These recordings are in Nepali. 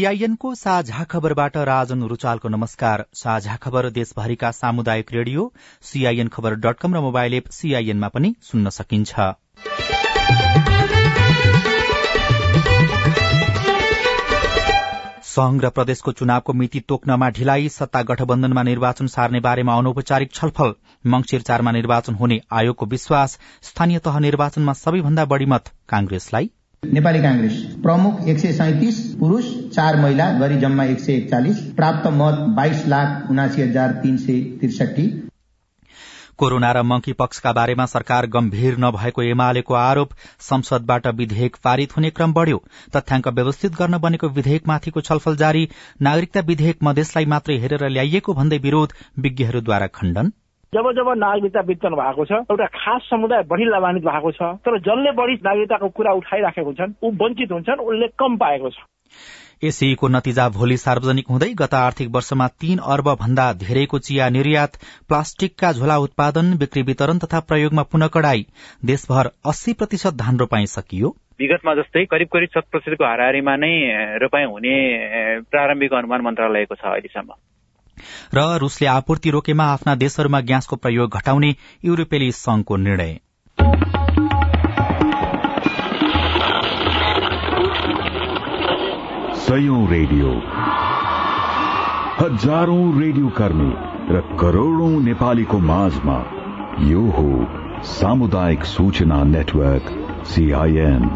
सीआईएनको साझा खबरबाट राजन रुचालको नमस्कार। साझा खबर देशभरिका सामुदायिक radio CIN Khabar dot com र मोबाइल एप सीआईएनमा पनि सुन्न सकिन्छ। संघ र प्रदेशको चुनावको मिति तोक्नमा ढिलाइ सत्ता गठबन्धनमा निर्वाचन सार्ने बारेमा अनौपचारिक छलफल मंगिर चारमा निर्वाचन हुने आयोगको विश्वास स्थानीय तह निर्वाचनमा सबैभन्दा बढ़ी मत कांग्रेसलाई नेपाली कांग्रेस प्रमुख एक सय सैतिस पुरूष चार महिला गरी जम्मा एक सय एकचालिस। प्राप्त मत बाइस लाख उनासी हजार तीन सय त्रिसठी कोरोना र मंकी पक्षका बारेमा सरकार गम्भीर नभएको एमालेको आरोप संसदबाट विधेयक पारित हुने क्रम बढ़्यो। तथ्याङ्क व्यवस्थित गर्न बनेको विधेयकमाथिको छलफल जारी। नागरिकता विधेयक मधेसलाई मात्रै हेरेर ल्याइएको भन्दै विरोध विज्ञहरूद्वारा खण्डन। जब जब नागरिकता वितरण भएको छ एउटा खास समुदाय बढी लाभान्वित भएको छ तर जसले बढी नागरिकताको कुरा उठाइराखेको हुन्छन् ऊ वञ्चित हुन्छन् उसले कम पाएको छ। एसीको नतिजा भोलि सार्वजनिक हुँदै गत आर्थिक वर्षमा तीन अर्ब भन्दा धेरैको चिया निर्यात प्लास्टिकका झोला उत्पादन बिक्री वितरण तथा प्रयोगमा पुनः कडाई देशभर अस्सी प्रतिशत धान रोपाई सकियो। विगतमा जस्तै करिब करिब शत प्रतिशतको हाराहारीमा नै रोपाई हुने प्रारम्भिक अनुमान मन्त्रालयको छ अहिलेसम्म। र रूसले आपूर्ति रोकेमा आफ्ना देशहरूमा ग्यासको प्रयोग घटाउने युरोपेली संघको निर्णय। रेडियो। हजारौं रेडियो कर्मी र करोड़ौं नेपालीको माझमा यो हो सामुदायिक सूचना नेटवर्क सीआईएन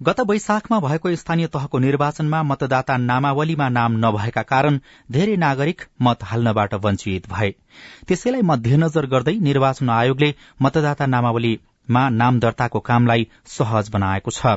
गत वैशाखमा भएको स्थानीय तहको निर्वाचनमा मतदाता नामावलीमा नाम नभएका कारण धेरै नागरिक मत हाल्नबाट वञ्चित भए। त्यसैलाई मध्यनजर गर्दै निर्वाचन आयोगले मतदाता नामावलीमा नाम दर्ताको कामलाई सहज बनाएको छ।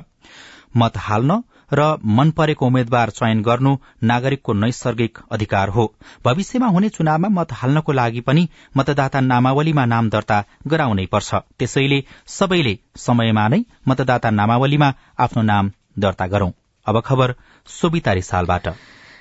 मत हाल्न र मन परेको उम्मेद्वार चयन गर्नु नागरिकको नैसर्गिक अधिकार हो। भविष्यमा हुने चुनावमा मत हाल्नको लागि पनि मतदाता नामावलीमा नाम दर्ता गराउनै पर्छ। त्यसैले सबैले समयमा नै मतदाता नामावलीमा आफ्नो नाम दर्ता गरौं।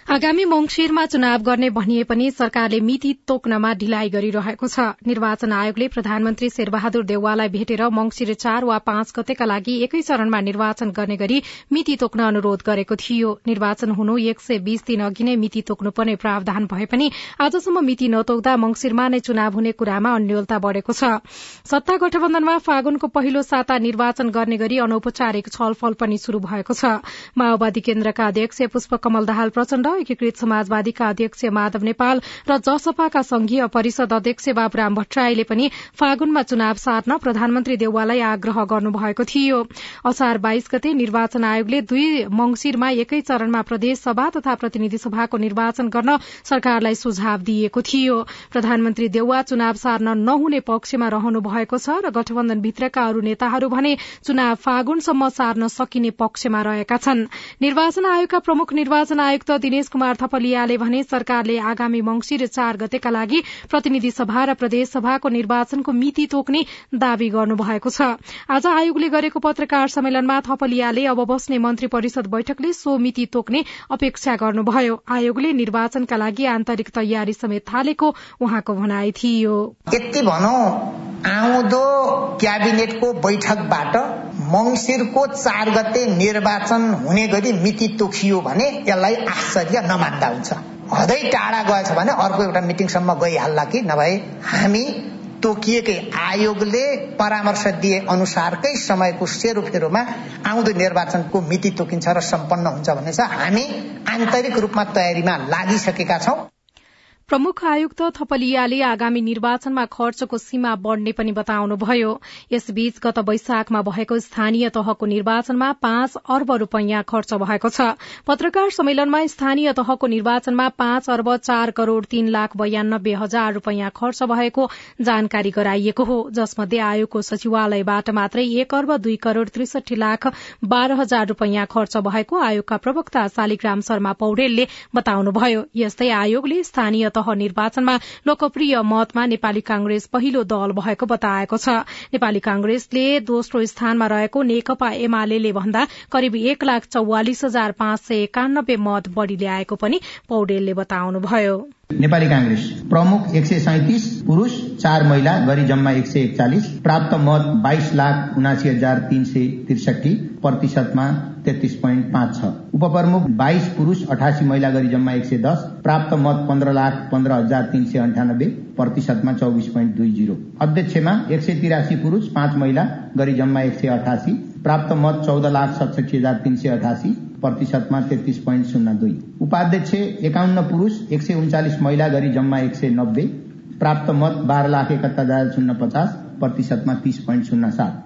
आगामी मंगिरमा चुनाव गर्ने भनिए पनि सरकारले मिति तोक्नमा ढिलाइ गरिरहेको छ। निर्वाचन आयोगले प्रधानमन्त्री शेरबहादुर देउवालाई भेटेर मंगिर चार वा पाँच गतेका लागि एकै चरणमा निर्वाचन गर्ने गरी मिति तोक्न अनुरोध गरेको थियो। निर्वाचन हुनु एक सय बीस दिन अघि नै मिति तोक्नुपर्ने प्रावधान भए पनि आजसम्म मिति नतोक्दा मंगिरमा नै चुनाव हुने कुरामा अन्यलता बढ़ेको छ। सत्ता गठबन्धनमा फागुनको पहिलो साता निर्वाचन गर्ने गरी अनौपचारिक छलफल पनि शुरू भएको छ। माओवादी केन्द्रका अध्यक्ष पुष्पकमल दाहाल प्रचण्ड एकीकृत समाजवादीका अध्यक्ष माधव नेपाल र जसपाका संघीय परिषद अध्यक्ष बाबुराम भट्टराईले पनि फागुनमा चुनाव सार्न प्रधानमन्त्री देउवालाई आग्रह गर्नुभएको थियो। असार बाइस गते निर्वाचन आयोगले दुई मंगिरमा एकै चरणमा प्रदेश सभा तथा प्रतिनिधि सभाको निर्वाचन गर्न सरकारलाई सुझाव दिएको थियो। प्रधानमन्त्री देउवा चुनाव सार्न नहुने पक्षमा रहनु भएको छ र गठबन्धनभित्रका अरू नेताहरू भने चुनाव फागुनसम्म सार्न सकिने पक्षमा रहेका छन्। निर्वाचन आयोगका प्रमुख निर्वाचन आयुक्त दिनेश दिनेश कुमार थपलियाले भने सरकारले आगामी मंगिर चार गतेका लागि प्रतिनिधि सभा र प्रदेश सभाको निर्वाचनको मिति तोक्ने दावी गर्नुभएको छ। आज आयोगले गरेको पत्रकार सम्मेलनमा थपलियाले अब बस्ने मन्त्री परिषद बैठकले सो मिति तोक्ने अपेक्षा गर्नुभयो। आयोगले निर्वाचनका लागि आन्तरिक तयारी समेत थालेको उहाँको भनाई थियो। यति आउँदो क्याबिनेटको बैठकबाट मंगिरको चार गते निर्वाचन हुने गरी मिति तोकियो भने यसलाई आश्चर्य नमान्दा हुन्छ। हदै टाढा गएछ भने अर्को एउटा मिटिङसम्म गइहाल्ला कि? नभए हामी तोकिएकै आयोगले परामर्श दिए अनुसारकै समयको सेरोफेरोमा आउँदो निर्वाचनको मिति तोकिन्छ र सम्पन्न हुन्छ भन्ने छ। हामी आन्तरिक रूपमा तयारीमा लागिसकेका छौं। प्रमुख आयुक्त थपलियाले आगामी निर्वाचनमा खर्चको सीमा बढ़ने पनि बताउनुभयो। यसबीच गत वैशाखमा भएको स्थानीय तहको निर्वाचनमा पाँच अर्ब रूपियाँ खर्च भएको छ। पत्रकार सम्मेलनमा स्थानीय तहको निर्वाचनमा पाँच अर्ब चार करोड़ तीन लाख बयानब्बे हजार रूपियाँ खर्च भएको जानकारी गराइएको हो। जसमध्ये आयोगको सचिवालयबाट मात्रै एक अर्ब दुई करोड़ त्रिसठी लाख बाह्र हजार रूपियाँ खर्च भएको आयोगका प्रवक्ता शालिग्राम शर्मा पौडेलले बताउनुभयो। यस्तै आयोगले स्थानीय तह निर्वाचनमा लोकप्रिय मतमा नेपाली कांग्रेस पहिलो दल भएको बताएको छ। नेपाली कांग्रेसले दोस्रो स्थानमा रहेको नेकपा एमाले भन्दा करिब एक लाख चौवालिस हजार पाँच सय एकानब्बे मत बढ़ी ल्याएको पनि पौडेलले बताउनुभयो। नेपाली कांग्रेस प्रमुख एक सय सैतिस पुरूष चार महिला गरी जम्मा एक सय एकचालिस प्राप्त मत बाइस लाख उनासी हजार तीन सय त्रिसठी प्रतिशतमा तेत्तीस पोइन्ट पाँच छ। उपप्रमुख बाइस पुरूष अठासी महिला गरी जम्मा एक सय दस प्राप्त मत पन्ध्र लाख पन्ध्र हजार तीन सय अन्ठानब्बे प्रतिशतमा चौबिस पोइन्ट दुई जिरो। अध्यक्षमा एक सय तिरासी पुरूष पाँच महिला गरी जम्मा एक सय अठासी प्राप्त मत चौध लाख सतसठी हजार तीन सय अठासी प्रतिशतमा तेत्तीस पोइन्ट शून्य दुई। उपाध्यक्ष एकाउन्न पुरूष एक सय उन्चालिस महिला गरी जम्मा एक सय नब्बे। प्राप्त मत बाह्र लाख एकहत्तर हजार शून्य पचास प्रतिशतमा तीस पोइन्ट शून्य सात।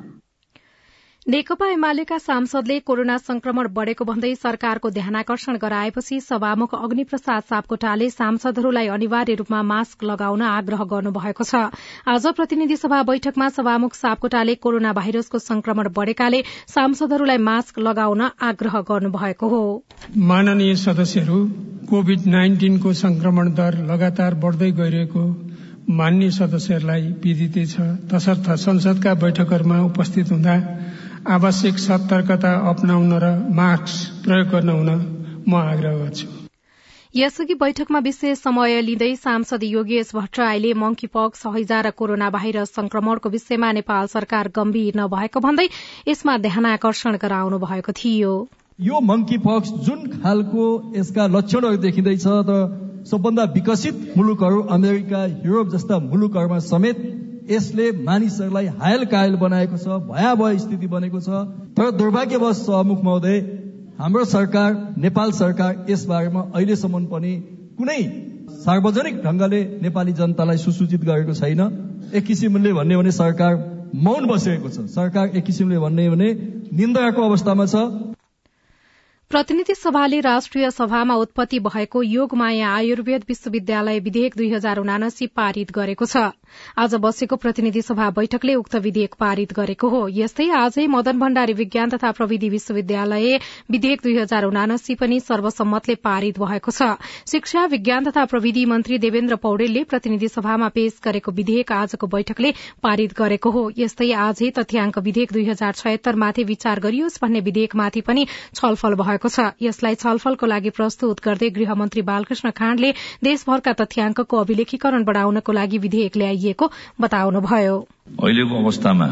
नेकपा एमालेका सांसदले कोरोना संक्रमण बढ़ेको भन्दै सरकारको ध्यानाकर्षण गराएपछि सभामुख अग्निप्रसाद सापकोटाले सांसदहरूलाई अनिवार्य रूपमा मास्क लगाउन आग्रह गर्नुभएको छ। आज प्रतिनिधि सभा बैठकमा सभामुख सापकोटाले कोरोना भाइरसको संक्रमण बढ़ेकाले सांसदहरूलाई मास्क लगाउन आग्रह गर्नुभएको हो। माननीय सदस्यहरू कोविड नाइन्टिनको संक्रमण दर लगातार बढ़दै गइरहेको मान्य सदस्यहरूलाई विदितै छ। तसर्थ संसदका बैठकहरूमा उपस्थित हुँदा आवश्यक सतर्कता अप्नाउन र मास्क प्रयोग गर्न हुन म आग्रह गर्छु। यसअघि बैठकमा विशेष समय लिँदै सांसद योगेश भट्टराईले मंकी पक्स हैजा र कोरोना भाइरस संक्रमणको विषयमा नेपाल सरकार गम्भीर नभएको भन्दै यसमा ध्यानकर्षण गराउनु भएको थियो। यो मंकी पक्स जुन खालको यसका लक्षणहरू देखिँदैछ र सबभन्दा विकसित मुलुकहरू अमेरिका युरोप जस्ता मुलुकहरूमा समेत यसले मानिसहरूलाई हायल कायल बनाएको छ भयावह स्थिति बनेको छ। तर दुर्भाग्यवश सहमुख महोदय हाम्रो सरकार नेपाल सरकार यस बारेमा अहिलेसम्म पनि कुनै सार्वजनिक ढंगले नेपाली जनतालाई सुसूचित गरेको छैन। एक किसिमले भन्ने भने सरकार मौन बसेको छ। सरकार एक किसिमले भन्ने भने निन्दाको अवस्थामा छ। प्रतिनिधि सभाले राष्ट्रिय सभामा उत्पत्ति भएको योगमाया आयुर्वेद विश्वविद्यालय विधेयक दुई हजार उनासी पारित गरेको छ। आज बसेको प्रतिनिधि सभा बैठकले उक्त विधेयक पारित गरेको हो। यस्तै आजै मदन भण्डारी विज्ञान तथा प्रविधि विश्वविद्यालय विधेयक दुई हजार उनासी पनि सर्वसम्मतले पारित भएको छ। शिक्षा विज्ञान तथा प्रविधि मन्त्री देवेन्द्र पौडेलले प्रतिनिधि सभामा पेश गरेको विधेयक आजको बैठकले पारित गरेको हो। यस्तै आजै तथ्याङ्क विधेयक दुई हजार छयत्तरमाथि विचार गरियोस् भन्ने विधेयकमाथि पनि छलफल भएको छ। यसलाई छलफलको लागि प्रस्तुत गर्दै गृहमन्त्री बालकृष्ण खाँडले देशभरका तथ्याङ्कको अभिलेखीकरण बढ़ाउनको लागि विधेयक ल्याइएको बताउनुभयो। अहिलेको अवस्थामा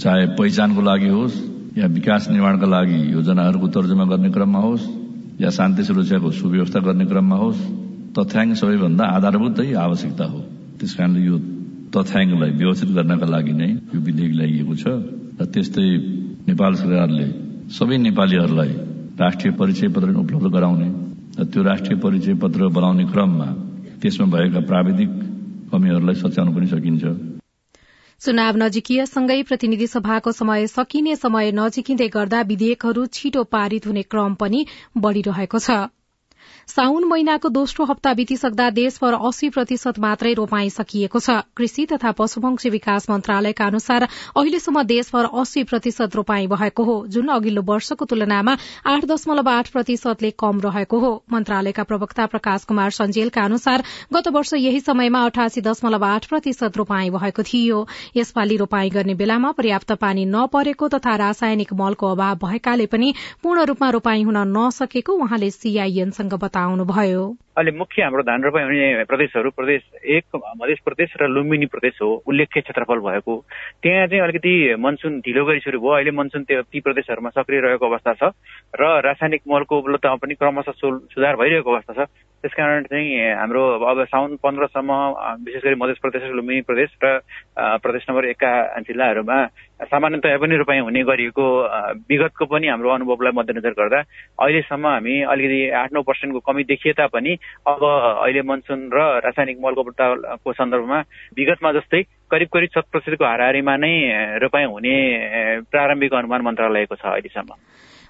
चाहे पहिचानको लागि होस् या विकास निर्माणका लागि योजनाहरूको तर्जुमा गर्ने क्रममा होस् या शान्ति सुरक्षाको सुव्यवस्था गर्ने क्रममा होस् तथ्याङ्क सबैभन्दा आधारभूत आवश्यकता हो। त्यस कारणले यो तथ्याङ्कलाई व्यवस्थित गर्नका लागि नै यो विधेयक ल्याइएको छ। र त्यस्तै नेपाल सरकारले सबै नेपालीहरूलाई राष्ट्रिय परिचय पत्र उपलब्ध गराउने र त्यो राष्ट्रिय परिचय पत्र बनाउने क्रममा त्यसमा भएका प्राविधिक कमीहरूलाई सच्याउन पनि सकिन्छ। चुनाव नजिकिएसँगै प्रतिनिधि सभाको समय सकिने समय नजिकिँदै गर्दा विधेयकहरू छिटो पारित हुने क्रम पनि बढ़िरहेको छ। साउन महिनाको दोस्रो हप्ता बितिसक्दा देशभर अस्सी प्रतिशत मात्रै रोपाई सकिएको छ। कृषि तथा पशुपक्षी विकास मन्त्रालयका अनुसार अहिलेसम्म देशभर अस्सी प्रतिशत रोपाई भएको हो। जुन अघिल्लो वर्षको तुलनामा आठ दशमलव आठ प्रतिशतले कम रहेको हो। मन्त्रालयका प्रवक्ता प्रकाश कुमार सञ्जेलका अनुसार गत वर्ष यही समयमा अठासी दशमलव आठ प्रतिशत रोपाई भएको थियो। यसपालि रोपाई गर्ने बेलामा पर्याप्त पानी नपरेको तथा रासायनिक मलको अभाव भएकाले पनि पूर्ण रूपमा रोपाई हुन नसकेको उहाँले सीआईएनसँग बताउनुभयो अहिले मुख्य हाम्रो धान रोपाइ हुने प्रदेशहरू प्रदेश एक मध्य प्रदेश र लुम्बिनी प्रदेश हो उल्लेख्य क्षेत्रफल भएको। त्यहाँ चाहिँ अलिकति मनसुन ढिलो गरी सुरु भयो। अहिले मनसुन त्यो ती प्रदेशहरूमा सक्रिय रहेको अवस्था छ र रासायनिक मलको उपलब्धमा पनि क्रमशः सुधार भइरहेको अवस्था छ। त्यसकारण चाहिँ हाम्रो अब साउन पन्ध्रसम्म विशेष गरी मध्य प्रदेश लुम्बिनी प्रदेश र प्रदेश नम्बर एकका जिल्लाहरूमा सामान्यतया पनि रोपाइँ हुने गरिएको विगतको पनि हाम्रो अनुभवलाई मध्यनजर गर्दा अहिलेसम्म हामी अलिकति आठ नौ पर्सेन्टको कमी देखिए तापनि अब अहिले मनसुन र रासायनिक मलको सन्दर्भमा विगतमा जस्तै करिब करिब शत प्रतिशतको हाराहारीमा नै रोपाइँ हुने प्रारम्भिक अनुमान मन्त्रालयको छ अहिलेसम्म।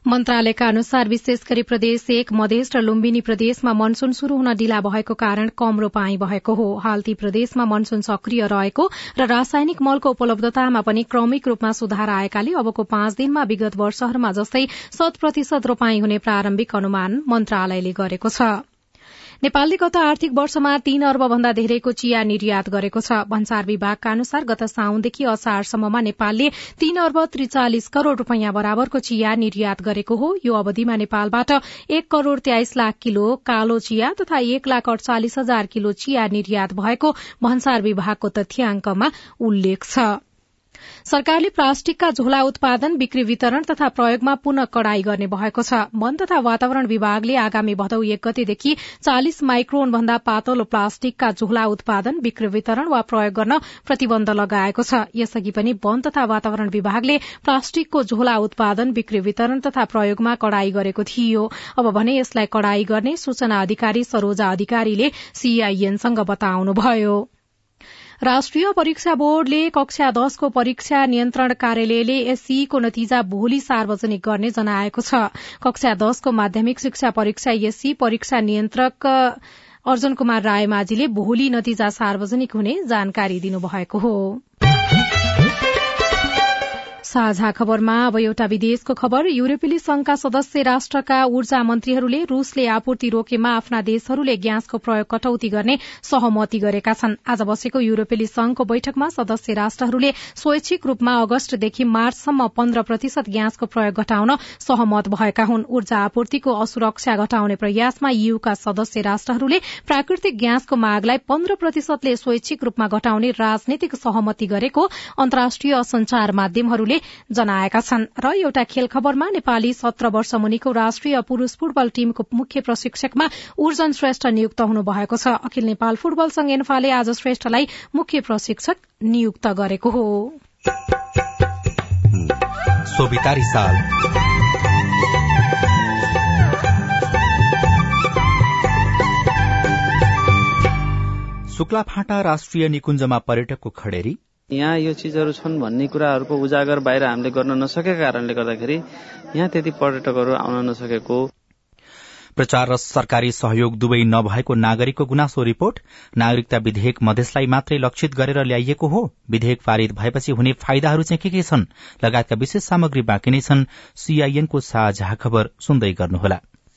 मन्त्रालयका अनुसार विशेष गरी प्रदेश एक मधेस र लुम्बिनी प्रदेशमा मनसून शुरू हुन ढिला भएको कारण कम रोपाई भएको हो। हाल ती प्रदेशमा मनसून सक्रिय रहेको र रासायनिक मलको उपलब्धतामा पनि क्रमिक रूपमा सुधार आएकाले अबको पाँच दिनमा विगत वर्षहरूमा जस्तै शत प्रतिशत रोपाई हुने प्रारम्भिक अनुमान मन्त्रालयले गरेको छ। नेपालले गत आर्थिक वर्षमा तीन अर्ब भन्दा धेरैको चिया निर्यात गरेको छ। भन्सार विभागका अनुसार गत साउनदेखि असारसम्ममा नेपालले तीन अर्ब त्रिचालिस करोड़ रूपियाँ बराबरको चिया निर्यात गरेको हो। यो अवधिमा नेपालबाट एक करोड़ तेइस लाख किलो कालो चिया तथा एक लाख अड़चालिस हजार किलो चिया निर्यात भएको भन्सार विभागको तथ्याङ्कमा उल्लेख छ। सरकारले प्लास्टिकका झोला उत्पादन बिक्री वितरण तथा प्रयोगमा पुनः कड़ाई गर्ने भएको छ। वन तथा वातावरण विभागले आगामी भदौ एक गतेदेखि चालिस माइक्रोन भन्दा पातलो प्लास्टिकका झोला उत्पादन बिक्री वितरण वा प्रयोग गर्न प्रतिबन्ध लगाएको छ। यसअघि पनि वन तथा वातावरण विभागले प्लास्टिकको झोला उत्पादन बिक्री वितरण तथा प्रयोगमा कड़ाई गरेको थियो। अब भने यसलाई कड़ाई गर्ने सूचना अधिकारी सरोजा अधिकारीले सीआईएनसँग बताउनुभयो। राष्ट्रिय परीक्षा बोर्डले कक्षा दशको परीक्षा नियन्त्रण कार्यालयले एससीको नतिजा भोलि सार्वजनिक गर्ने जनाएको छ। कक्षा दशको माध्यमिक शिक्षा परीक्षा एससी परीक्षा नियन्त्रक अर्जुन कुमार रायमाझीले भोलि नतिजा सार्वजनिक हुने जानकारी दिनुभएको हो। साझा खबरमा अब एउटा विदेशको खबर। युरोपेली संघका सदस्य राष्ट्रका ऊर्जा मन्त्रीहरूले रूसले आपूर्ति रोकेमा आफ्ना देशहरूले ग्यासको प्रयोग कटौती गर्ने सहमति गरेका छन्। आज बसेको युरोपेली संघको बैठकमा सदस्य राष्ट्रहरूले स्वैच्छिक रूपमा अगस्तदेखि मार्चसम्म पन्ध्र प्रतिशत ग्यासको प्रयोग घटाउन सहमत भएका हुन्। ऊर्जा आपूर्तिको असुरक्षा घटाउने प्रयासमा यूका सदस्य राष्ट्रहरूले प्राकृतिक ग्यासको मागलाई पन्ध्र प्रतिशतले स्वैच्छिक रूपमा घटाउने राजनीतिक सहमति गरेको अन्तर्राष्ट्रिय संचार माध्यमहरूले जनाएका छन् र एउटा खेल खबरमा नेपाली सत्र वर्ष मुनिको राष्ट्रिय पुरूष फुटबल टीमको मुख्य प्रशिक्षकमा ऊर्जन श्रेष्ठ नियुक्त हुनु भएको छ। अखिल नेपाल फुटबल संघ एन्फाले आज श्रेष्ठलाई मुख्य प्रशिक्षक नियुक्त गरेको हो। शुक्ला फाँटा राष्ट्रिय निकुञ्जमा पर्यटकको खडेरी। यहाँ यो चिजहरू छन् भन्ने कुराहरूको उजागर बाहिर हामीले गर्न नसकेका कारणले गर्दाखेरि यहाँ त्यति पर्यटकहरू आउन नसकेको। प्रचार र सरकारी सहयोग दुवै नभएको नागरिकको गुनासो रिपोर्ट नागरिकता विधेयक मधेसलाई मात्रै लक्षित गरेर ल्याइएको हो। विधेयक पारित भएपछि हुने फाइदाहरू चाहिँ के के छन्? लगायतका विशेष सामग्री बाँकी नै छन्। सीआईएनको साझा खबर सुन्दै गर्नुहोला।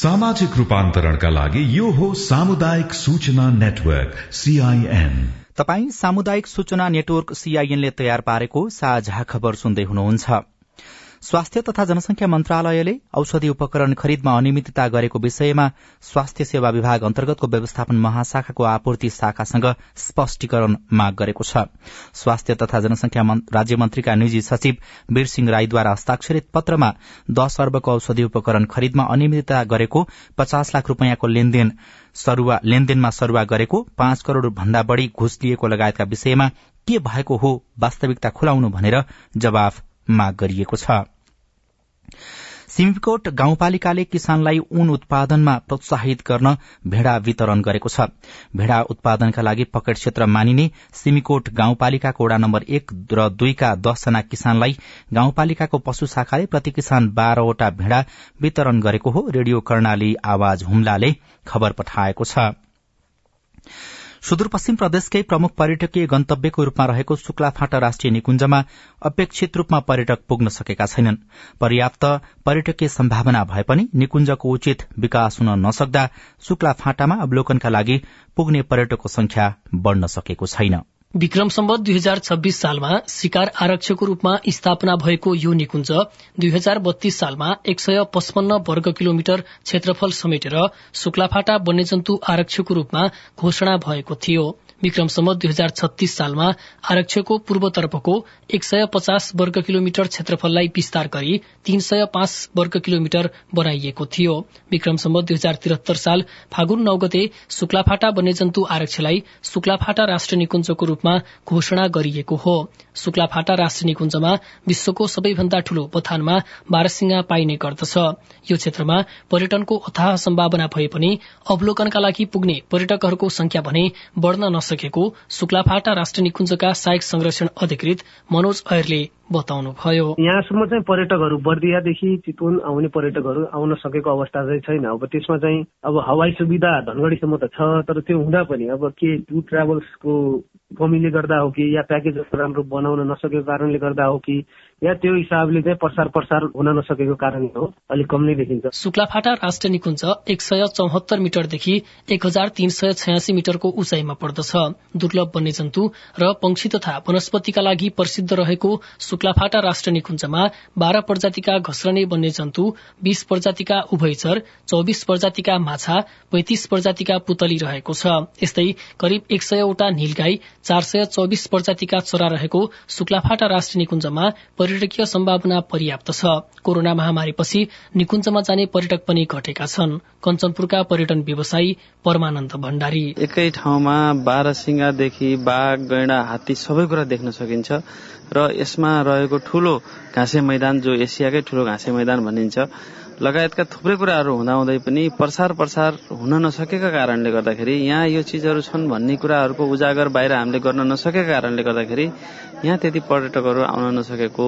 सामाजिक रूपान्तरणका लागि यो हो सामुदायिक सूचना नेटवर्क सीआईएन तपाई सामुदायिक सूचना नेटवर्क सीआईएनले तयार पारेको साझा खबर सुन्दै हुनुहुन्छ। स्वास्थ्य तथा जनसंख्या मन्त्रालयले औषधि उपकरण खरिदमा अनियमितता गरेको विषयमा स्वास्थ्य सेवा विभाग अन्तर्गतको व्यवस्थापन महाशाखाको आपूर्ति शाखासँग स्पष्टीकरण माग गरेको छ। स्वास्थ्य तथा जनसंख्या राज्य मन्त्रीका निजी सचिव वीरसिंह राईद्वारा हस्ताक्षरित पत्रमा दश अर्बको औषधि उपकरण खरिदमा अनियमितता गरेको पचास लाख रूपियाँको लेनदेन लेनदेनमा सरुवा गरेको पाँच करोड़ भन्दा बढ़ी घुस लिएको लगायतका विषयमा के भएको हो वास्तविकता खुलाउनु भनेर जवाफ माग गरिएको छ। सिमकोट गाउँपालिकाले किसानलाई ऊन उत्पादनमा प्रोत्साहित गर्न भेडा वितरण गरेको छ। भेडा उत्पादनका लागि पकेट क्षेत्र मानिने सिमिकोट गाउँपालिकाको वड़ा नम्बर एक र दुईका दसजना किसानलाई गाउँपालिकाको पशु शाखाले प्रति किसान बाह्रवटा भेडा वितरण गरेको हो रेडियो कर्णाली आवाज हुम्लाले खबर पठाएको छ। सुदूरपश्चिम प्रदेशकै प्रमुख पर्यटकीय गन्तव्यको रूपमा रहेको शुक्लाफाँटा राष्ट्रिय निकुञ्जमा अपेक्षित रूपमा पर्यटक पुग्न सकेका छैनन्। पर्याप्त पर्यटकीय सम्भावना भए पनि निकुञ्जको उचित विकास हुन नसक्दा शुक्लाफाँटामा अवलोकनका लागि पुग्ने पर्यटकको संख्या बढ़न सकेको छैन। विक्रम सम्बत दुई हजार छब्बीस सालमा शिकार आरक्षको रूपमा स्थापना भएको यो निकुञ्ज दुई हजार बत्तीस सालमा एक सय पचपन्न वर्ग किलोमिटर क्षेत्रफल समेटेर शुक्लाफाटा वन्यजन्तु आरक्षको रूपमा घोषणा भएको थियो। विक्रमसम्म दुई हजार छत्तीस सालमा आरक्षको पूर्वतर्फको एक सय पचास वर्ग किलोमिटर क्षेत्रफललाई विस्तार गरी तीन सय पाँच वर्ग किलोमिटर बनाइएको थियो। विक्रमसम्म दुई हजार त्रिहत्तर साल फागुन नौ गते शुक्लाफाटा वन्यजन्तु आरक्षलाई शुक्लाफाटा राष्ट्र निकुञ्जको रूपमा घोषणा गरिएको हो। शुक्लाफाटा राष्ट्र निकुञ्जमा विश्वको सबैभन्दा ठूलो बथानमा बारसिंगा पाइने गर्दछ। यो क्षेत्रमा पर्यटनको अथाह सम्भावना भए पनि अवलोकनका लागि पुग्ने पर्यटकहरूको संख्या भने बढ़न नसकेको शुक्लाफाटा राष्ट्र निकुञ्जका सहायक संरक्षण अधिकृत मनोज ऐरले बताउनुभयो। यहाँसम्म चाहिँ पर्यटकहरू बर्दियादेखि चितवन आउने पर्यटकहरू आउन सकेको अवस्था चाहिँ छैन। अब त्यसमा चाहिँ अब हवाई सुविधा धनगढ़ीसम्म त छ तर त्यो हुँदा पनि अब के टुर ट्राभल्सको कमीले गर्दा हो कि या प्याकेजहरू राम्रो बनाउन नसकेको कारणले गर्दा हो कि या त्यो हिसाबले चाहिँ प्रसार प्रसार हुन नसकेको कारण हो अलिक कम नै देखिन्छ। शुक्लाफाटा राष्ट्र निकुञ्ज एक सय चौहत्तर मिटरदेखि एक हजार तीन सय छयासी मिटरको उचाइमा पर्दछ। दुर्लभ वन्यजन्तु र पंक्षी तथा वनस्पतिका लागि प्रसिद्ध रहेको शुक्लाफाटा राष्ट्र निकुञ्जमा बाह्र प्रजातिका घस्रने वन्यजन्तु बीस प्रजातिका उभयचर चौबिस प्रजातिका माछा पैंतिस प्रजातिका पुतली रहेको छ। यस्तै करिब एक सयवटा नीलगाई चार सय चौबिस प्रजातिका चरा रहेको शुक्लाफाटा राष्ट्र निकुञ्जमा पर्यटकीय सम्भावना पर्याप्त छ। कोरोना महामारीपछि निकुञ्जमा जाने पर्यटक पनि घटेका छन्। कञ्चनपुरका पर्यटन व्यवसायी परमानन्द भण्डारी। एकै ठाउँमा बाह्र सिंगादेखि बाघ गैंडा हात्ती सबै कुरा देख्न सकिन्छ। र यसमा रहेको ठूलो घाँसे मैदान जो एसियाकै ठूलो घाँसे मैदान भनिन्छ लगायतका थुप्रै कुराहरू हुँदाहुँदै पनि प्रसार प्रसार हुन नसकेका कारणले गर्दाखेरि यहाँ यो चिजहरू छन् भन्ने कुराहरूको उजागर बाहिर हामीले गर्न नसकेका कारणले गर्दाखेरि यहाँ त्यति पर्यटकहरू आउन नसकेको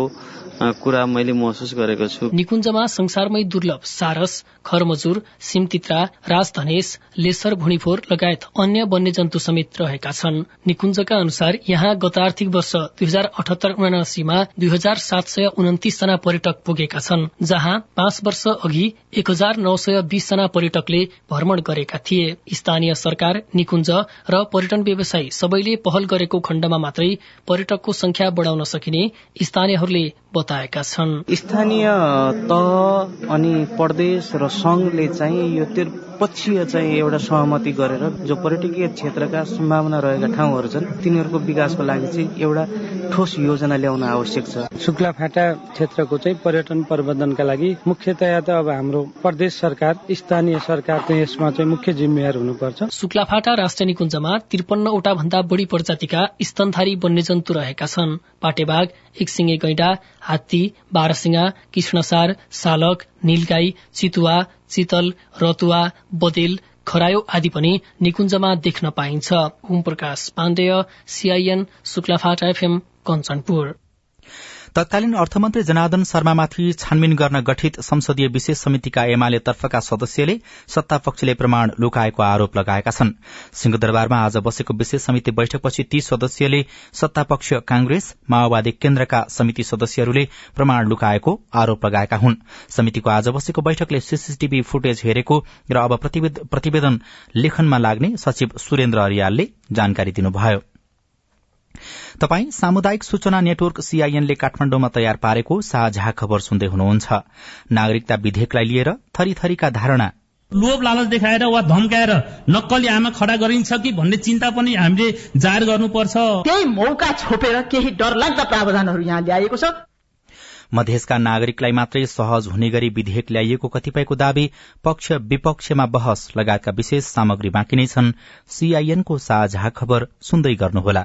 कुरा मैले महसुस गरेको छु। निकुञ्जमा संसारमै दुर्लभ सारस खरमजुर सिमतित्रा राजधनेश लेसर भुँडीफोर लगायत अन्य वन्यजन्तु समेत रहेका छन्। निकुञ्जका अनुसार यहाँ गत आर्थिक वर्ष दुई हजार अठहत्तर उनासीमा दुई हजार सात सय उन्तिस जना पर्यटक पुगेका छन् जहाँ पाँच वर्ष अघि एक हजार नौ सय बीस जना पर्यटकले भ्रमण गरेका थिए। स्थानीय सरकार निकुञ्ज र पर्यटन व्यवसायी सबैले पहल गरेको खण्डमा मात्रै पर्यटकको संख्या बढ़ाउन सकिने स्थानीयहरूले बताएका छन्। स्थानीय तह अनि प्रदेश र संघले चाहिँ यो त्रिपक्षीय चाहिँ एउटा सहमति गरेर जो पर्यटकीय क्षेत्रका सम्भावना रहेका ठाउँहरू छन् तिनीहरूको विकासको लागि चाहिँ एउटा ठोस योजना ल्याउन आवश्यक छ। शुक्लाफाटा क्षेत्रको चाहिँ पर्यटन प्रबन्धनका लागि मुख्यतया त अब हाम्रो प्रदेश सरकार स्थानीय सरकार चाहिँ यसमा चाहिँ मुख्य जिम्मेवार हुनुपर्छ। शुक्लाफाटा राष्ट्रिय निकुञ्जमा त्रिपन्नवटा भन्दा बढ़ी प्रजातिका स्तनधारी वन्यजन्तु रहेका छन्। पाटेबाघ एकसिंगे गैंडा हात्ती बारसिंगा कृष्णसार सालक नीलगाई चितुवा चितल रतुवा बदेल खरायो आदि पनि निकुञ्जमा देख्न पाइन्छ। Om Prakash Pandey CIN Shuklaphanta FM Kanchanpur. तत्कालीन अर्थमन्त्री जनार्दन शर्मामाथि छानबिन गर्न गठित संसदीय विशेष समितिका एमाले तर्फका सदस्यले सत्तापक्षले प्रमाण लुकाएको आरोप लगाएका छन्। सिंहदरबारमा आज बसेको विशेष समिति बैठकपछि ती सदस्यले सत्तापक्ष कांग्रेस माओवादी केन्द्रका समिति सदस्यहरूले प्रमाण लुकाएको आरोप लगाएका हुन्। समितिको आज बसेको बैठकले सीसीटीभी फुटेज हेरेको र अब प्रतिवेदन लेखनमा लाग्ने सचिव सुरेन्द्र अरियालले जानकारी दिनुभयो। तपाई सामुदायिक सूचना नेटवर्क सीआईएनले काठमाण्डुमा तयार पारेको साझा खबर सुन्दै हुनुहुन्छ। नागरिकता विधेयकलाई लिएर थरीथरीका धारणा। लोभ लालच देखाएर वा धम्काएर नक्कली आमा खडा गरिन्छ कि भन्ने चिन्ता पनि हामीले जाहेर गर्नुपर्छ। त्यही मौका छोपेर केही डरलाग्दा प्रावधानहरू यहाँ ल्याएको छ। मधेसका नागरिकलाई मात्रै सहज हुने गरी विधेयक ल्याइएको कतिपयको दावी पक्ष विपक्षमा बहस लगायतका विशेष सामग्री बाँकी नै छन्। सीआईएनको साझा खबर सुन्दै गर्नुहोला।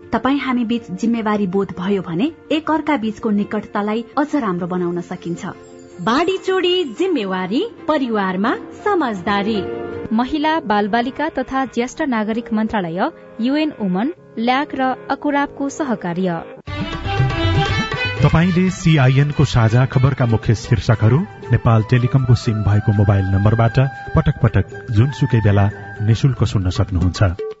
तपाईँ हामी बीच जिम्मेवारी बोध भयो भने एक अर्का बीचको निकटतालाई अझ राम्रो बनाउन सकिन्छ। बाढी जिम्मेवारी परिवारमा समझदारी। महिला बालबालिका तथा ज्येष्ठ नागरिक मन्त्रालय युएन वुमन ल्याक र अकुराबको सहकार्य। तपाईँले सीआईएनको साझा खबरका मुख्य शीर्षकहरू नेपाल टेलिकमको सिम भएको मोबाइल नम्बरबाट पटक पटक जुनसुकै बेला निशुल्क सुन्न सक्नुहुन्छ।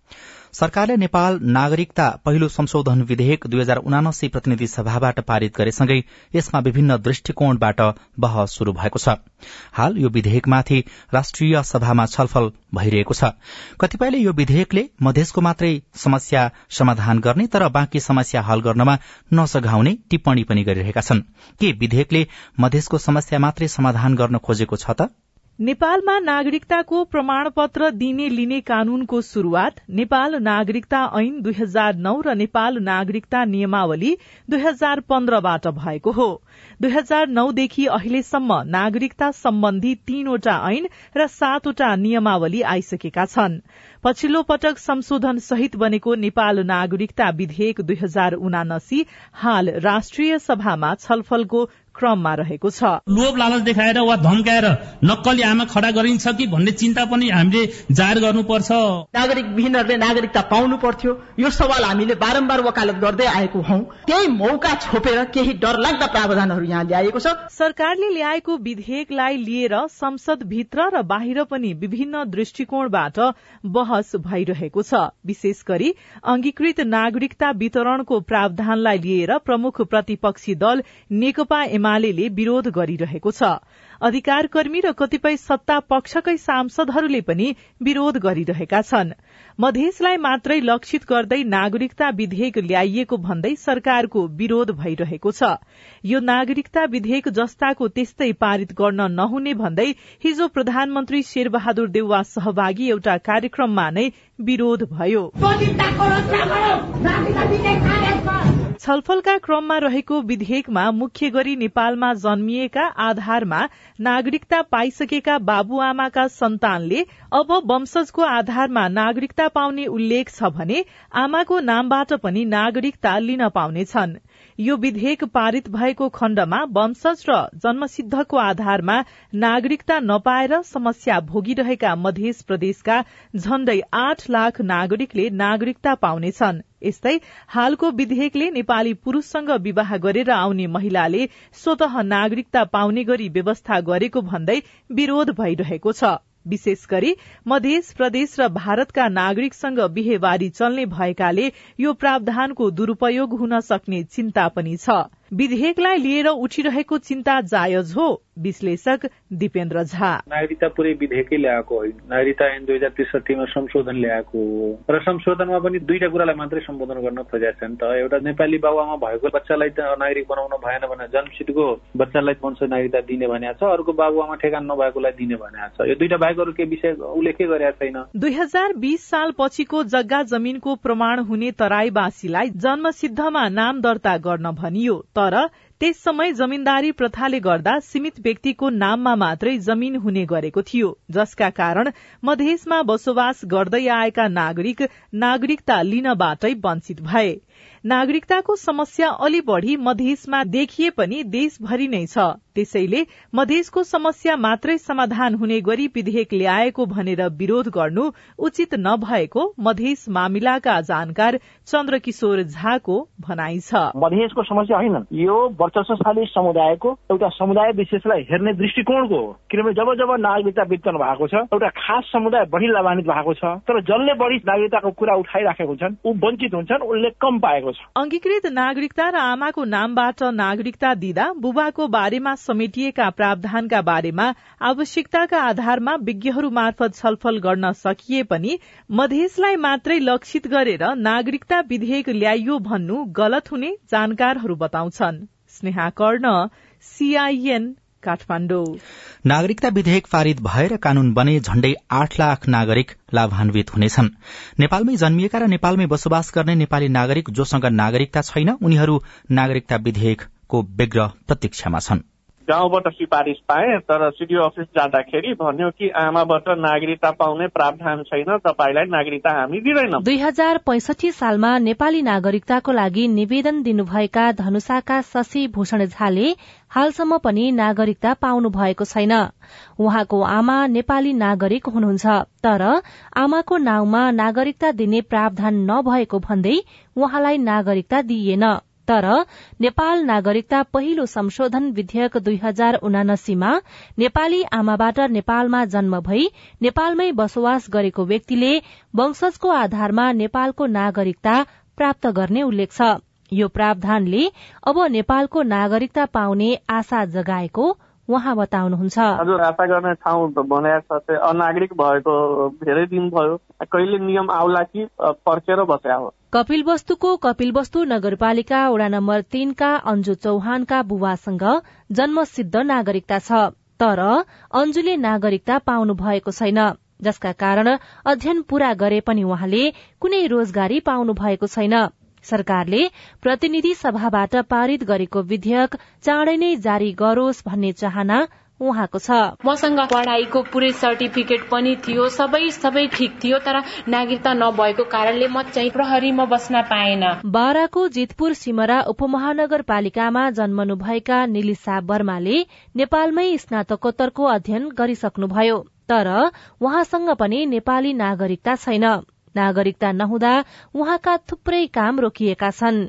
सरकारले नेपाल नागरिकता पहिलो संशोधन विधेयक दुई हजार उनासी प्रतिनिधि सभाबाट पारित गरेसँगै यसमा विभिन्न दृष्टिकोणबाट बहस शुरू भएको छ। हाल यो विधेयकमाथि राष्ट्रिय सभामा छलफल भइरहेको छ। कतिपयले यो विधेयकले मधेसको मात्रै समस्या समाधान गर्ने तर बाँकी समस्या हल गर्नमा नसघाउने टिप्पणी पनि गरिरहेका छन्। के विधेयकले मधेसको समस्या मात्रै समाधान गर्न खोजेको छ त? नेपालमा नागरिकताको प्रमाणपत्र दिने लिने कानूनको शुरूआत नेपाल नागरिकता ऐन दुई हजार नौ र नेपाल नागरिकता नियमावली दुई हजार पन्ध्रबाट भएको हो। दुई हजार नौदेखि अहिलेसम्म नागरिकता सम्बन्धी तीनवटा ऐन र सातवटा नियमावली आइसकेका छन्। पछिल्लो पटक संशोधन सहित बनेको नेपाल नागरिकता विधेयक दुई हजार उनासी हाल राष्ट्रिय सभामा छलफलको क्रममा रहेको छ। लोभ लालच देखाएर वा धम्काएर नक्कली आमा खडा गरिन्छ कि भन्ने चिन्ता पनि हामीले जाहेर गर्नुपर्छ। नागरिक विहीनहरूले नागरिकता पाउनु पर्थ्यो यो सवाल हामीले बारम्बार वकालत गर्दै आएको हौ। त्यही मौका छोपेर केही डरलाग्दा प्रावधानहरू यहाँ ल्याएको छ। सरकारले ल्याएको विधेयकलाई लिएर संसद भित्र र बाहिर पनि विभिन्न दृष्टिकोणबाट बहस भइरहेको छ। विशेष गरी अंगीकृत नागरिकता वितरणको प्रावधानलाई लिएर प्रमुख प्रतिपक्षी दल नेकपा एमाले विरोध गरिरहेको छ। अधिकार कर्मी र कतिपय सत्ता पक्षकै सांसदहरूले पनि विरोध गरिरहेका छन्। मधेसलाई मात्रै लक्षित गर्दै नागरिकता विधेयक ल्याइएको भन्दै सरकारको विरोध भइरहेको छ। यो नागरिकता विधेयक जस्ताको त्यस्तै पारित गर्न नहुने भन्दै हिजो प्रधानमन्त्री शेरबहादुर देउवा सहभागी एउटा कार्यक्रममा नै विरोध भयो। छलफलका क्रममा रहेको विधेयकमा मुख्य गरी नेपालमा जन्मिएका आधारमा नागरिकता पाइसकेका बाबुआमाका सन्तानले अब वंशजको आधारमा नागरिकता पाउने उल्लेख छ भने आमाको नामबाट पनि नागरिकता लिन पाउनेछन्। यो विधेयक पारित भएको खण्डमा वंशज र जन्मसिद्धको आधारमा नागरिकता नपाएर समस्या भोगिरहेका मध्य प्रदेशका झण्डै आठ लाख नागरिकले नागरिकता पाउनेछन्। यस्तै हालको विधेयकले नेपाली पुरूषसँग विवाह गरेर आउने महिलाले स्वत नागरिकता पाउने गरी व्यवस्था गरेको भन्दै विरोध भइरहेको छ। विशेष गरी मध्य प्रदेश र भारतका नागरिकसँग बिहेवारी चल्ने भएकाले यो प्रावधानको दुरूपयोग हुन सक्ने चिन्ता पनि छ। विधेयकलाई लिएर उठिरहेको चिन्ता जायज हो विश्लेषक दिपेन्द्र झा। नागरिकता पुरै विधेयकै ल्याएको होइन। नागरिकता ऐन दुई हजार त्रिसठीमा संशोधन ल्याएको हो। र संशोधनमा पनि दुईटा कुरालाई मात्रै सम्बोधन गर्न खोजेका छ नि त। एउटा नेपाली बाबुआमा भएको बच्चालाई त नागरिक बनाउन भएन भने जन्मसिद्धको बच्चालाई वंश नागरिकता दिने भनेको छ। अर्को बाबुआमा ठेगान नभएकोलाई दिने भनेको छ। यो दुईटा बाहेक अरू के विषय उल्लेखै गरेका छैन। दुई हजार बिस साल पछिको जग्गा जमिनको प्रमाण हुने तराईवासीलाई जन्मसिद्धमा नाम दर्ता गर्न भनियो। तर त्यस समय जमीनदारी प्रथाले गर्दा सीमित व्यक्तिको नाममा मात्रै जमीन हुने गरेको थियो जसका कारण मधेसमा बसोबास गर्दै आएका नागरिक नागरिकता लिनबाटै वञ्चित भए। नागरिकताको समस्या अलि बढ़ी मधेसमा देखिए पनि देशभरि नै छ। त्यसैले मधेसको समस्या मात्रै समाधान हुने गरी विधेयक ल्याएको भनेर विरोध गर्नु उचित नभएको मधेस मामिलाका जानकार चन्द्रकिशोर झाको भनाइ छ। मधेसको समस्या होइन। यो वर्चस्वशाली समुदायको एउटा समुदाय विशेषलाई हेर्ने दृष्टिकोणको हो। किनभने जब जब नागरिकता वितरण भएको छ एउटा खास समुदाय बढ़ी लाभान्वित भएको छ तर जसले बढ़ी नागरिकताको कुरा उठाइराखेको छन् ऊ वञ्चित हुन्छन् उसले कम पाएको छ। अंगीकृत नागरिकता र आमाको नामबाट नागरिकता दिँदा बुबाको बारेमा समेटिएका प्रावधानका बारेमा आवश्यकताका आधारमा विज्ञहरू मार्फत छलफल गर्न सकिए पनि मधेसलाई मात्रै लक्षित गरेर नागरिकता विधेयक ल्याइयो भन्नु गलत हुने जानकारहरू बताउँछन्। स्नेहा कर्ण सीआईएन काठमाडौँ। नागरिकता विधेयक पारित भएर कानून बने झण्डै आठ लाख नागरिक लाभान्वित हुनेछन्। नेपालमै जन्मिएका र नेपालमै बसोबास गर्ने नेपाली नागरिक जोसँग नागरिकता छैन उनीहरू नागरिकता विधेयकको व्यग्र प्रतीक्षामा छन्। गाउँबाट सिफारिस पाए तर सिडिओ अफिस जाँदाखेरि भन्यो कि आमाबाट नागरिकता पाउने प्रावधान छैन तपाईँलाई नागरिकता हामी दिँदैनौँ। दुई हजार पैंसठी सालमा नेपाली नागरिकताको लागि निवेदन दिनुभएका धनुषाका शशि भूषण झाले हालसम्म पनि नागरिकता पाउनु भएको छैन। उहाँको आमा नेपाली नागरिक हुनुहुन्छ तर आमाको नाउँमा नागरिकता दिने प्रावधान नभएको भन्दै उहाँलाई नागरिकता दिइएन। तर नेपाल नागरिकता पहिलो संशोधन विधेयक दुई हजार उनासीमा नेपाली आमाबाट नेपालमा जन्म भई नेपालमै बसोबास गरेको व्यक्तिले वंशजको आधारमा नेपालको नागरिकता प्राप्त गर्ने उल्लेख छ। यो प्रावधानले अब नेपालको नागरिकता पाउने आशा जगाएको उहाँ बताउनुहुन्छ। हजुर आशा गर्ने ठाउँ बनाएको छ अनागरिक भएको धेरै दिन भयो। कहिले नियम आउला कि पर्खेर बस्या हो। कपिल वस्तुको कपिल वस्तु नगरपालिका वडा नम्बर तीनका अन्जु चौहानका बुवासँग जन्मसिद्ध नागरिकता छ तर अन्जुले नागरिकता पाउनु भएको छैन। जसका कारण अध्ययन पूरा गरे पनि उहाँले कुनै रोजगारी पाउनु भएको छैन। सरकारले प्रतिनिधि सभाबाट पारित गरेको विधेयक चाँडै नै जारी गरोस् भन्ने चाहना उहाँको छ। मसँग पढाइको पुरै सर्टिफिकेट पनि थियो सबै सबै ठिक थियो तर नागरिकता नभएको कारणले म चाहिँ प्रहरीमा बस्न पाएन। बाराको जितपुर सिमरा उपमहानगरपालिकामा जन्मनुभएका निलिसा वर्माले नेपालमै स्नातकोत्तरको अध्ययन गरिसक्नुभयो तर उहाँसँग पनि नेपाली नागरिकता छैन। नागरिकता नहुँदा उहाँका थुप्रै काम रोकिएका छन्।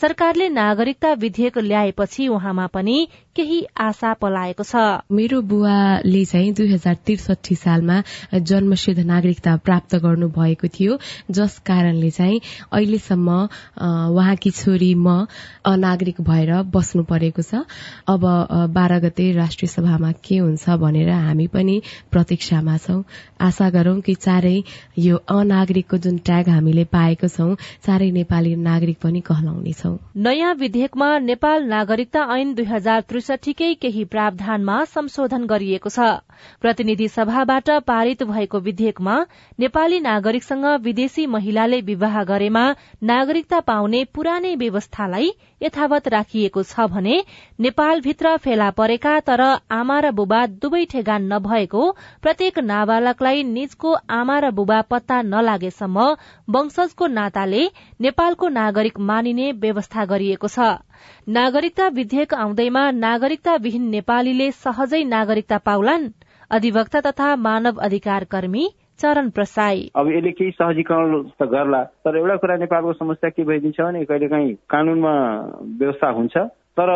सरकारले नागरिकता विधेयक ल्याएपछि उहाँमा पनि केही आशा पलाएको छ। मेरो बुवाले चाहिँ दुई हजार त्रिसठी सालमा जन्मसिद्ध नागरिकता प्राप्त गर्नु भएको थियो जस कारणले चाहिँ अहिलेसम्म उहाँकी छोरी म अनागरिक भएर बस्नु परेको छ। अब बाह्र गते राष्ट्रिय सभामा के हुन्छ भनेर हामी पनि प्रतीक्षामा छौं। आशा गरौं कि चारै यो अनागरिकको जुन ट्याग हामीले पाएको छौं चारै नेपाली नागरिक पनि कहलाउनेछौ नयाँ विधेयकमा नेपाल नागरिकता ऐन दुई हजार त्रिसठीकै केही प्रावधानमा संशोधन गरिएको छ। प्रतिनिधि सभाबाट पारित भएको विधेयकमा नेपाली नागरिकसँग विदेशी महिलाले विवाह गरेमा नागरिकता पाउने पुरानै व्यवस्थालाई यथावत राखिएको छ भने नेपालभित्र फेला परेका तर आमा र बुबा दुवै ठेगान नभएको प्रत्येक नाबालकलाई निजको आमा र बुबा पत्ता नलागेसम्म वंशजको नाताले नेपालको नागरिक मानिने व्यवस्था गरिएको छ। नागरिकता विधेयक आउँदैमा नागरिकता विहीन नेपालीले सहजै नागरिकता पाउलान्। अधिवक्ता तथा मानव अधिकार कर्मी चरण प्रसाई। अब यसले केही सहजीकरण त गर्ला तर एउटा कुरा नेपालको समस्या के भइदिन्छ भने कहिले काहीँ कानूनमा व्यवस्था हुन्छ तर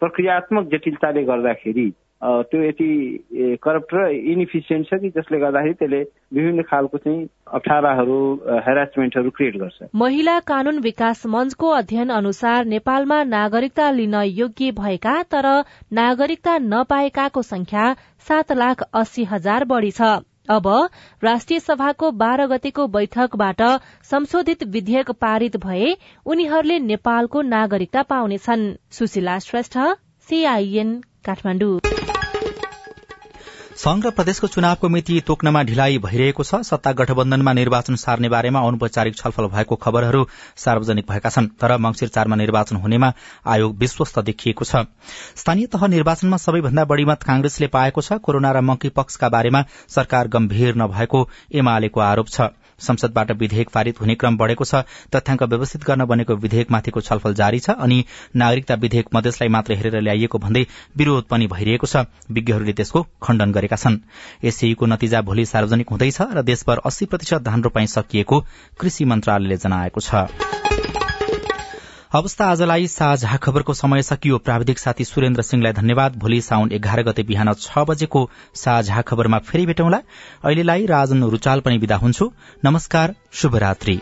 प्रक्रियात्मक जटिलताले गर्दाखेरि त्यो यति करप्ट र इनइफिसियन्ट छ कि जसले गर्दाखेरि त्यसले विभिन्न खालको चाहिँ अप्ठ्याराहरू हेरासमेन्टहरू क्रिएट गर्छ। महिला कानून विकास मञ्चको अध्ययन अनुसार नेपालमा नागरिकता लिन योग्य भएका तर नागरिकता नपाएकाको संख्या सात लाख अस्सी हजार बढ़ी छ। अब राष्ट्रिय सभाको बाह्र गतेको बैठकबाट संशोधित विधेयक पारित भए उनीहरूले नेपालको नागरिकता पाउनेछन्। सुशीला श्रेष्ठ सीआईएन काठमाडौँ। संघ र प्रदेशको चुनावको मिति तोक्नमा ढिलाइ भइरहेको छ। सत्ता गठबन्धनमा निर्वाचन सार्ने बारेमा अनौपचारिक छलफल भएको खबरहरू सार्वजनिक भएका छन् तर मंगिर चारमा निर्वाचन हुनेमा आयोग विश्वस्त देखिएको छ। स्थानीय तह निर्वाचनमा सबैभन्दा बढ़ी मत कांग्रेसले पाएको छ। कोरोना र मंकी पक्षका बारेमा सरकार गम्भीर नभएको एमालेको आरोप छ। संसदबाट विधेयक पारित हुने क्रम बढ़ेको छ तथ्याङ्क व्यवस्थित गर्न बनेको विधेयकमाथिको छलफल जारी छ अनि नागरिकता विधेयक मधेसलाई मात्र हेरेर ल्याइएको भन्दै विरोध पनि भइरहेको छ विज्ञहरूले त्यसको खण्डन गरेका छन्। एससीको नतिजा भोलि सार्वजनिक हुँदैछ र देशभर अस्सी प्रतिशत धान रोपाई सकिएको कृषि मन्त्रालयले जनाएको छ। अवस्था आजलाई साझा खबरको समय सकियो। प्राविधिक साथी सुरेन्द्र सिंहलाई धन्यवाद। भोलि साउन एघार गते बिहान छ बजेको साझा खबरमा फेरि भेटौँला। अहिलेलाई राजन रुचाल पनि विदा हुन्छु। नमस्कार शुभरात्री।